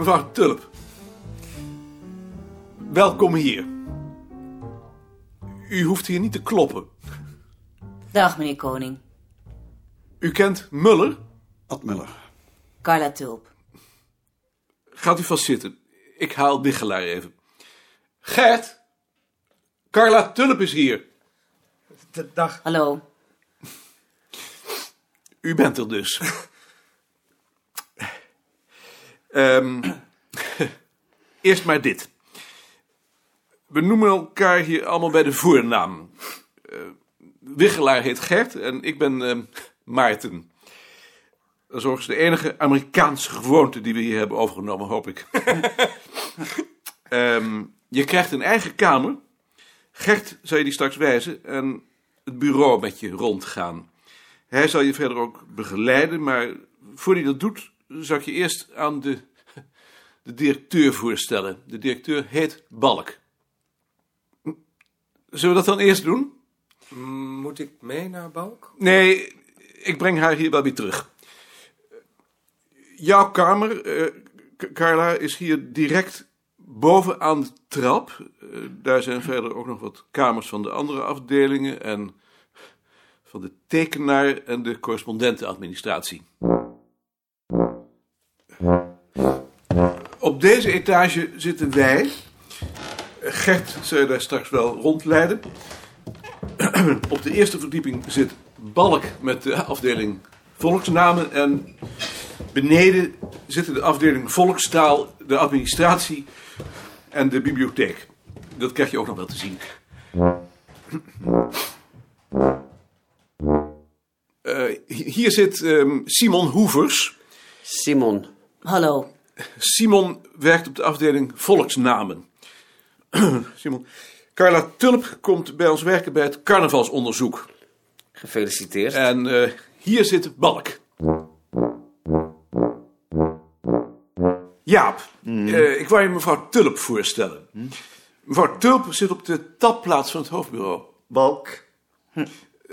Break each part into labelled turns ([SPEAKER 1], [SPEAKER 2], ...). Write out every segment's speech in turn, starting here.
[SPEAKER 1] Mevrouw Tulp. Welkom hier. U hoeft hier niet te kloppen.
[SPEAKER 2] Dag, meneer Koning.
[SPEAKER 1] U kent Muller?
[SPEAKER 3] Ad Muller.
[SPEAKER 2] Carla Tulp.
[SPEAKER 1] Gaat u vast zitten. Ik haal Wiggelaar even. Gert! Carla Tulp is hier.
[SPEAKER 4] Dag.
[SPEAKER 2] Hallo.
[SPEAKER 1] U bent er dus. Ehm, eerst maar dit. We noemen elkaar hier allemaal bij de voornaam. Eh Wiggelaar heet Gert en ik ben ehm, Maarten. Dat is overigens de enige Amerikaanse gewoonte die we hier hebben overgenomen, hoop ik. Ehm, je krijgt een eigen kamer. Gert zal je die straks wijzen en het bureau met je rondgaan. Hij zal je verder ook begeleiden, maar voor hij dat doet, zal ik je eerst aan de, de directeur voorstellen. De directeur heet Balk. Zullen we dat dan eerst doen?
[SPEAKER 4] Moet ik mee naar Balk?
[SPEAKER 1] Nee, ik breng haar hier wel weer terug. Jouw kamer, eh, Carla, is hier direct boven aan de trap. Eh, daar zijn verder ook nog wat kamers van de andere afdelingen en van de tekenaar en de correspondentenadministratie. Op deze etage zitten wij. Gert zal je daar straks wel rondleiden. Op de eerste verdieping zit Balk met de afdeling volksnamen. En beneden zitten de afdeling volkstaal, de administratie en de bibliotheek. Dat krijg je ook nog wel te zien. Eh, hier zit ehm, Simon Hoevers.
[SPEAKER 5] Simon.
[SPEAKER 2] Hallo.
[SPEAKER 1] Simon werkt op de afdeling volksnamen. Simon. Carla Tulp komt bij ons werken bij het carnavalsonderzoek.
[SPEAKER 5] Gefeliciteerd.
[SPEAKER 1] En eh, hier zit Balk. Jaap, eh, ik wou je mevrouw Tulp voorstellen. Mevrouw Tulp zit op de tapplaats van het hoofdbureau.
[SPEAKER 3] Balk.
[SPEAKER 1] Eh,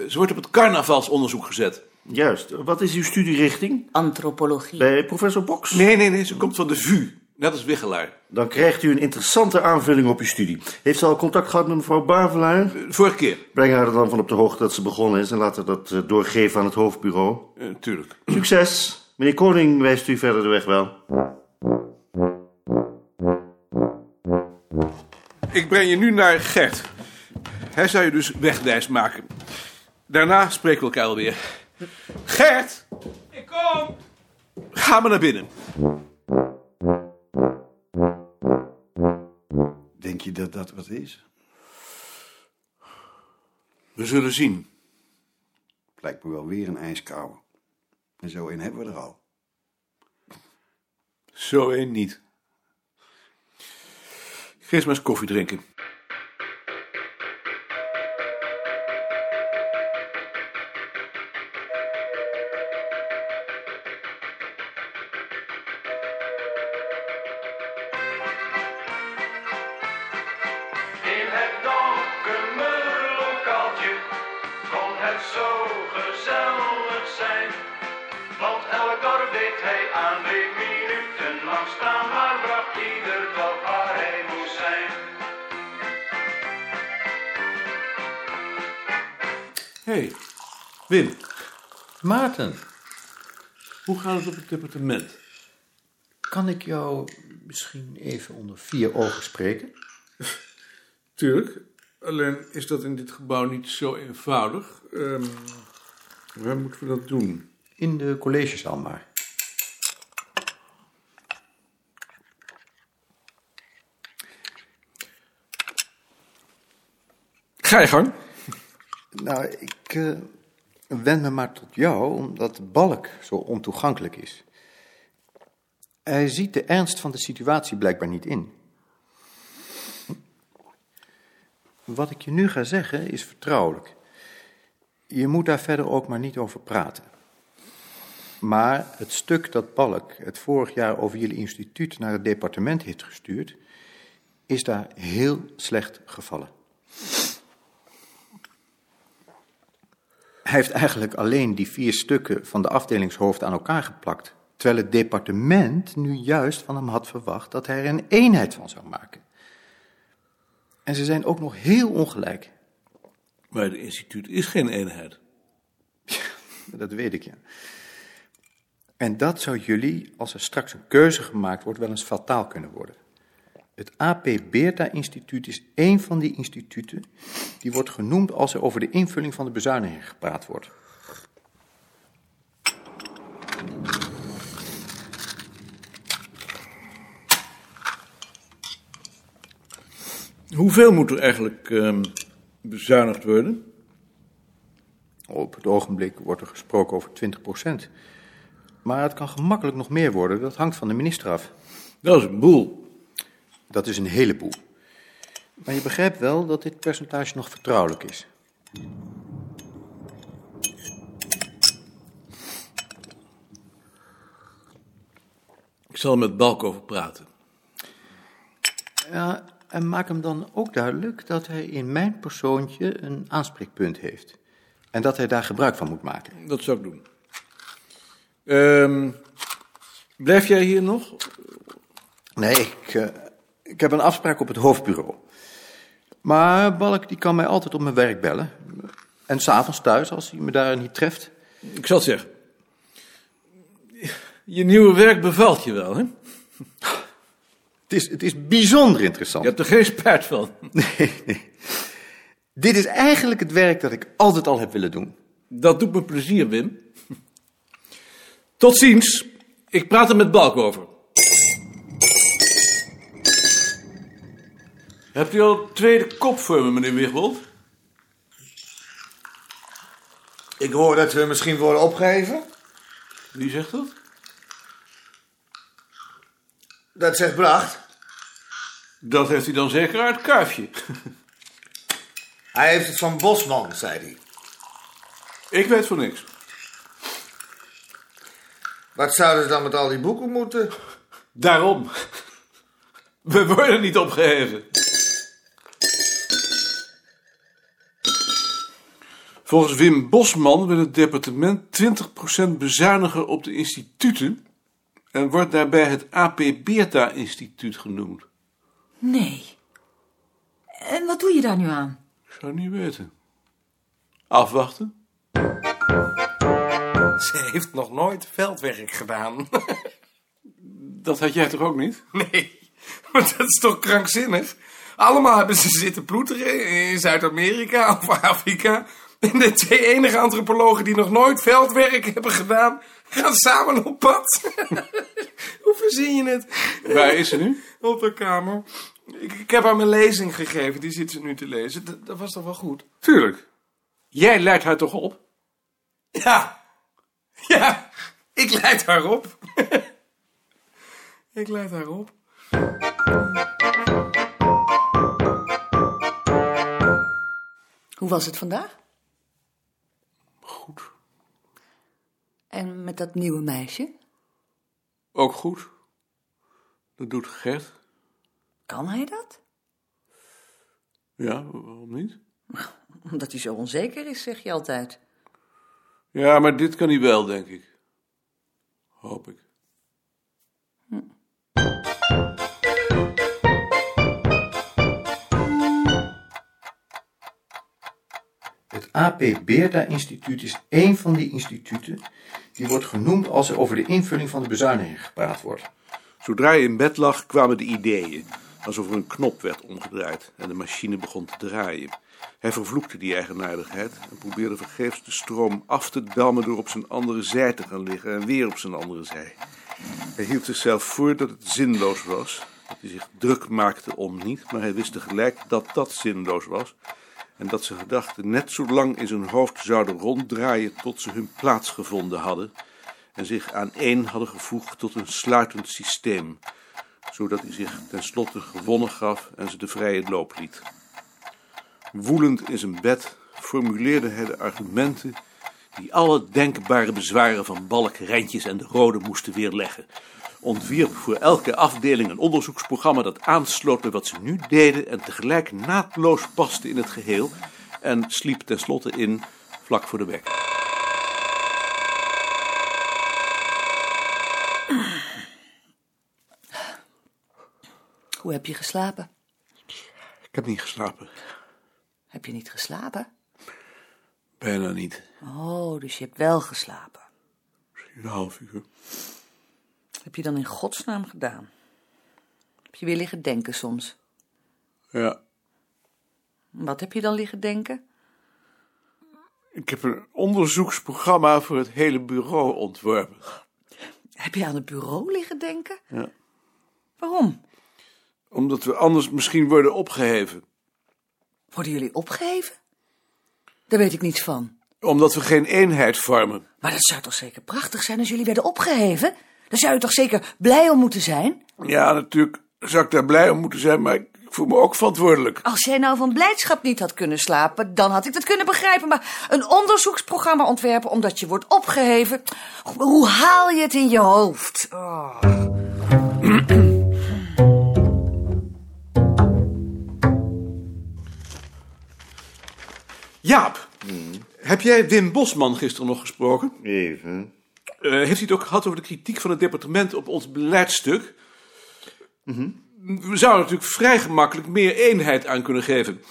[SPEAKER 1] Ze wordt op het carnavalsonderzoek gezet.
[SPEAKER 3] Juist. Wat is uw studierichting?
[SPEAKER 2] Antropologie.
[SPEAKER 3] Bij professor Box?
[SPEAKER 1] Nee, nee, nee, ze komt van de VU. Net als Wiggelaar.
[SPEAKER 3] Dan krijgt u een interessante aanvulling op uw studie. Heeft ze al contact gehad met mevrouw Bavelaar?
[SPEAKER 1] Eh, Vorige keer,
[SPEAKER 3] Breng haar er dan van op de hoogte dat ze begonnen is en laat haar dat eh, doorgeven aan het hoofdbureau.
[SPEAKER 1] uh, tuurlijk.
[SPEAKER 3] Succes! Meneer Koning wijst u verder de weg wel.
[SPEAKER 1] Ik breng je nu naar Gert. Hij zou je dus wegwijs maken. Daarna spreken we elkaar alweer. Gert! Ik kom! Ga maar naar binnen.
[SPEAKER 6] Denk je dat dat wat is?
[SPEAKER 1] We zullen zien.
[SPEAKER 6] Lijkt me wel weer een ijskouwe. En zo een hebben we er al.
[SPEAKER 1] Zo één niet. Ga eens maar eens koffie drinken.
[SPEAKER 7] Lokaaltje kon het zo gezellig zijn. Want elk dorp deed hij aan twee minuten lang staan, maar bracht ieder dorp waar hij moest zijn.
[SPEAKER 1] Hey, Wim,
[SPEAKER 8] Maarten,
[SPEAKER 1] hoe gaat het op het departement?
[SPEAKER 8] kan ik jou misschien even onder vier ogen spreken?
[SPEAKER 1] Tuurlijk. Alleen is dat in dit gebouw niet zo eenvoudig. Ehm, waar moeten we dat doen?
[SPEAKER 8] In de collegezaal maar.
[SPEAKER 1] Ga je gang.
[SPEAKER 8] Nou, ik eh, wend me maar tot jou, omdat Balk zo ontoegankelijk is. Hij ziet de ernst van de situatie blijkbaar niet in. Wat ik je nu ga zeggen is vertrouwelijk. Je moet daar verder ook maar niet over praten. Maar het stuk dat Balk het vorig jaar over jullie instituut naar het departement heeft gestuurd, is daar heel slecht gevallen. Hij heeft eigenlijk alleen die vier stukken van de afdelingshoofd aan elkaar geplakt Terwijl het departement nu juist van hem had verwacht dat hij er een eenheid van zou maken. En ze zijn ook nog heel ongelijk.
[SPEAKER 1] Maar het instituut is geen eenheid.
[SPEAKER 8] Dat weet ik, ja. En dat zou jullie, als er straks een keuze gemaakt wordt, wel eens fataal kunnen worden. Het AP Beerta Instituut is één van die instituten die wordt genoemd als er over de invulling van de bezuinigingen gepraat wordt.
[SPEAKER 1] Hoeveel moet er eigenlijk ehm, bezuinigd worden?
[SPEAKER 8] Op het ogenblik wordt er gesproken over 20% Maar het kan gemakkelijk nog meer worden, dat hangt van de minister af.
[SPEAKER 1] Dat is een boel.
[SPEAKER 8] Dat is een heleboel. Maar je begrijpt wel dat dit percentage nog vertrouwelijk is.
[SPEAKER 1] Ik zal er met Balk over praten.
[SPEAKER 8] Ja, en maak hem dan ook duidelijk dat hij in mijn persoontje een aanspreekpunt heeft. En dat hij daar gebruik van moet maken.
[SPEAKER 1] Dat zou ik doen. Ehm, blijf jij hier nog?
[SPEAKER 8] Nee, ik, eh, ik heb een afspraak op het hoofdbureau. Maar Balk die kan mij altijd op mijn werk bellen. En s'avonds thuis, als hij me daar niet treft.
[SPEAKER 1] Ik zal het zeggen. Je nieuwe werk bevalt je wel, hè?
[SPEAKER 8] Het is, het is bijzonder interessant.
[SPEAKER 1] Je hebt er geen spijt van.
[SPEAKER 8] Nee, nee. Dit is eigenlijk het werk dat ik altijd al heb willen doen.
[SPEAKER 1] Dat doet me plezier, Wim. Tot ziens. Ik praat er met Balk over. Hebt u al tweede kop voor me, meneer Wigbold?
[SPEAKER 9] Ik hoor dat we misschien worden opgeheven.
[SPEAKER 1] Wie zegt dat?
[SPEAKER 9] Dat zegt Bracht.
[SPEAKER 1] Dat heeft hij dan zeker uit het kuifje.
[SPEAKER 9] Hij heeft het van Bosman, zei hij.
[SPEAKER 1] Ik weet van niks.
[SPEAKER 9] Wat zouden ze dan met al die boeken moeten?
[SPEAKER 1] Daarom. We worden niet opgeheven. Volgens Wim Bosman wil het departement 20% bezuinigen op de instituten en wordt daarbij het AP Beerta Instituut genoemd.
[SPEAKER 10] Nee. En wat doe je daar nu aan?
[SPEAKER 1] Ik zou niet weten. Afwachten.
[SPEAKER 4] Ze heeft nog nooit veldwerk gedaan.
[SPEAKER 1] Dat had jij toch ook niet?
[SPEAKER 4] Nee, maar dat is toch krankzinnig? Allemaal hebben ze zitten ploeteren in Zuid-Amerika of Afrika. En de twee enige antropologen die nog nooit veldwerk hebben gedaan, gaan samen op pad. Hoe verzin je het?
[SPEAKER 1] Waar is ze nu?
[SPEAKER 4] Op de kamer. Ik, ik heb haar mijn lezing gegeven, die zit ze nu te lezen. Dat, dat was toch wel goed?
[SPEAKER 1] Tuurlijk. Jij leidt haar toch op?
[SPEAKER 4] Ja, ja, ik leid haar op. ik leid haar op.
[SPEAKER 10] Hoe was het vandaag?
[SPEAKER 1] Goed.
[SPEAKER 10] En met dat nieuwe meisje?
[SPEAKER 1] Ook goed. Dat doet Gert.
[SPEAKER 10] Kan hij dat?
[SPEAKER 1] Ja, waarom niet?
[SPEAKER 10] Omdat hij zo onzeker is, zeg je altijd.
[SPEAKER 1] Ja, maar dit kan hij wel, denk ik. Hoop ik.
[SPEAKER 8] Het AP Beerta Instituut is één van die instituten die wordt genoemd als er over de invulling van de bezuinigingen gepraat wordt.
[SPEAKER 1] Zodra hij in bed lag, kwamen de ideeën. Alsof er een knop werd omgedraaid en de machine begon te draaien. Hij vervloekte die eigenaardigheid en probeerde vergeefs de stroom af te dammen door op zijn andere zij te gaan liggen en weer op zijn andere zij. Hij hield zichzelf voor dat het zinloos was, dat hij zich druk maakte om niet, maar hij wist tegelijk dat dat zinloos was en dat zijn gedachten net zo lang in zijn hoofd zouden ronddraaien tot ze hun plaats gevonden hadden en zich aan één hadden gevoegd tot een sluitend systeem, zodat hij zich tenslotte gewonnen gaf en ze de vrije loop liet. Woelend in zijn bed formuleerde hij de argumenten die alle denkbare bezwaren van Balk, Rentjes en de Rode moesten weerleggen ontwierp voor elke afdeling een onderzoeksprogramma dat aansloot bij wat ze nu deden en tegelijk naadloos paste in het geheel en sliep tenslotte in vlak voor de bek.
[SPEAKER 10] Hoe heb je geslapen?
[SPEAKER 1] Ik heb niet geslapen.
[SPEAKER 10] Heb je niet geslapen?
[SPEAKER 1] Bijna niet.
[SPEAKER 10] Oh, dus je hebt wel geslapen.
[SPEAKER 1] Misschien een half uur.
[SPEAKER 10] Heb je dan in godsnaam gedaan? Heb je weer liggen denken soms?
[SPEAKER 1] Ja.
[SPEAKER 10] Wat heb je dan liggen denken?
[SPEAKER 1] Ik heb een onderzoeksprogramma voor het hele bureau ontworpen.
[SPEAKER 10] Heb je aan het bureau liggen denken?
[SPEAKER 1] Ja.
[SPEAKER 10] Waarom?
[SPEAKER 1] Omdat we anders misschien worden opgeheven.
[SPEAKER 10] Worden jullie opgeheven? Daar weet ik niets van.
[SPEAKER 1] Omdat we geen eenheid vormen.
[SPEAKER 10] Maar dat zou toch zeker prachtig zijn als jullie werden opgeheven? Daar zou je toch zeker blij om moeten zijn?
[SPEAKER 1] Ja, natuurlijk zou ik daar blij om moeten zijn, maar ik voel me ook verantwoordelijk.
[SPEAKER 10] Als jij nou van blijdschap niet had kunnen slapen, dan had ik dat kunnen begrijpen. Maar een onderzoeksprogramma ontwerpen omdat je wordt opgeheven. Hoe haal je het in je hoofd? Oh.
[SPEAKER 1] Jaap, heb jij Wim Bosman gisteren nog gesproken?
[SPEAKER 3] Even.
[SPEAKER 1] Eh, heeft hij het ook gehad over de kritiek van het departement op ons beleidstuk? We zouden natuurlijk vrij gemakkelijk meer eenheid aan kunnen geven.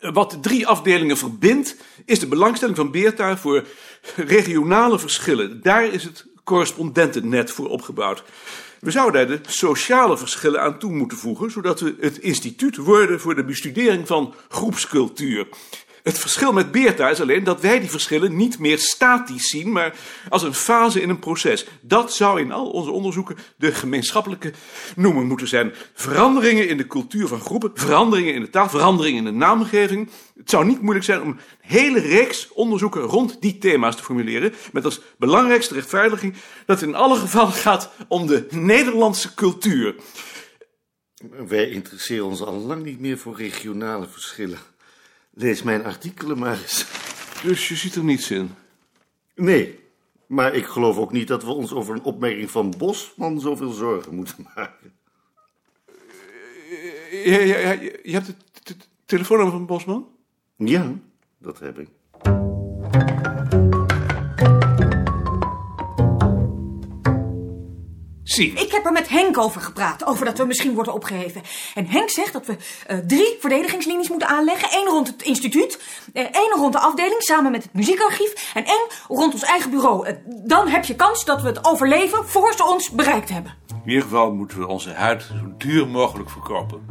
[SPEAKER 1] Wat de drie afdelingen verbindt, is de belangstelling van Beerta voor regionale verschillen. Daar is het correspondentennet voor opgebouwd. We zouden daar de sociale verschillen aan toe moeten voegen, zodat we het instituut worden voor de bestudering van groepscultuur. Het verschil met Beerta is alleen dat wij die verschillen niet meer statisch zien, maar als een fase in een proces. Dat zou in al onze onderzoeken de gemeenschappelijke noemer moeten zijn. Veranderingen in de cultuur van groepen, veranderingen in de taal, veranderingen in de naamgeving. Het zou niet moeilijk zijn om een hele reeks onderzoeken rond die thema's te formuleren, met als belangrijkste rechtvaardiging dat in alle gevallen gaat om de Nederlandse cultuur.
[SPEAKER 3] Wij interesseren ons al lang niet meer voor regionale verschillen. Lees mijn artikelen maar eens.
[SPEAKER 1] Dus je ziet er niets in.
[SPEAKER 3] Nee, maar ik geloof ook niet dat we ons over een opmerking van Bosman zoveel zorgen moeten maken.
[SPEAKER 1] Ja, ja, ja, je hebt het t- t- telefoonnummer van Bosman?
[SPEAKER 3] Ja, dat heb ik.
[SPEAKER 1] Zie.
[SPEAKER 11] Ik heb er met Henk over gepraat, over dat we misschien worden opgeheven. En Henk zegt dat we eh, drie verdedigingslinies moeten aanleggen. Eén rond het instituut, eh, één rond de afdeling samen met het muziekarchief... en één rond ons eigen bureau. Eh, dan heb je kans dat we het overleven voor ze ons bereikt hebben.
[SPEAKER 1] In ieder geval moeten we onze huid zo duur mogelijk verkopen.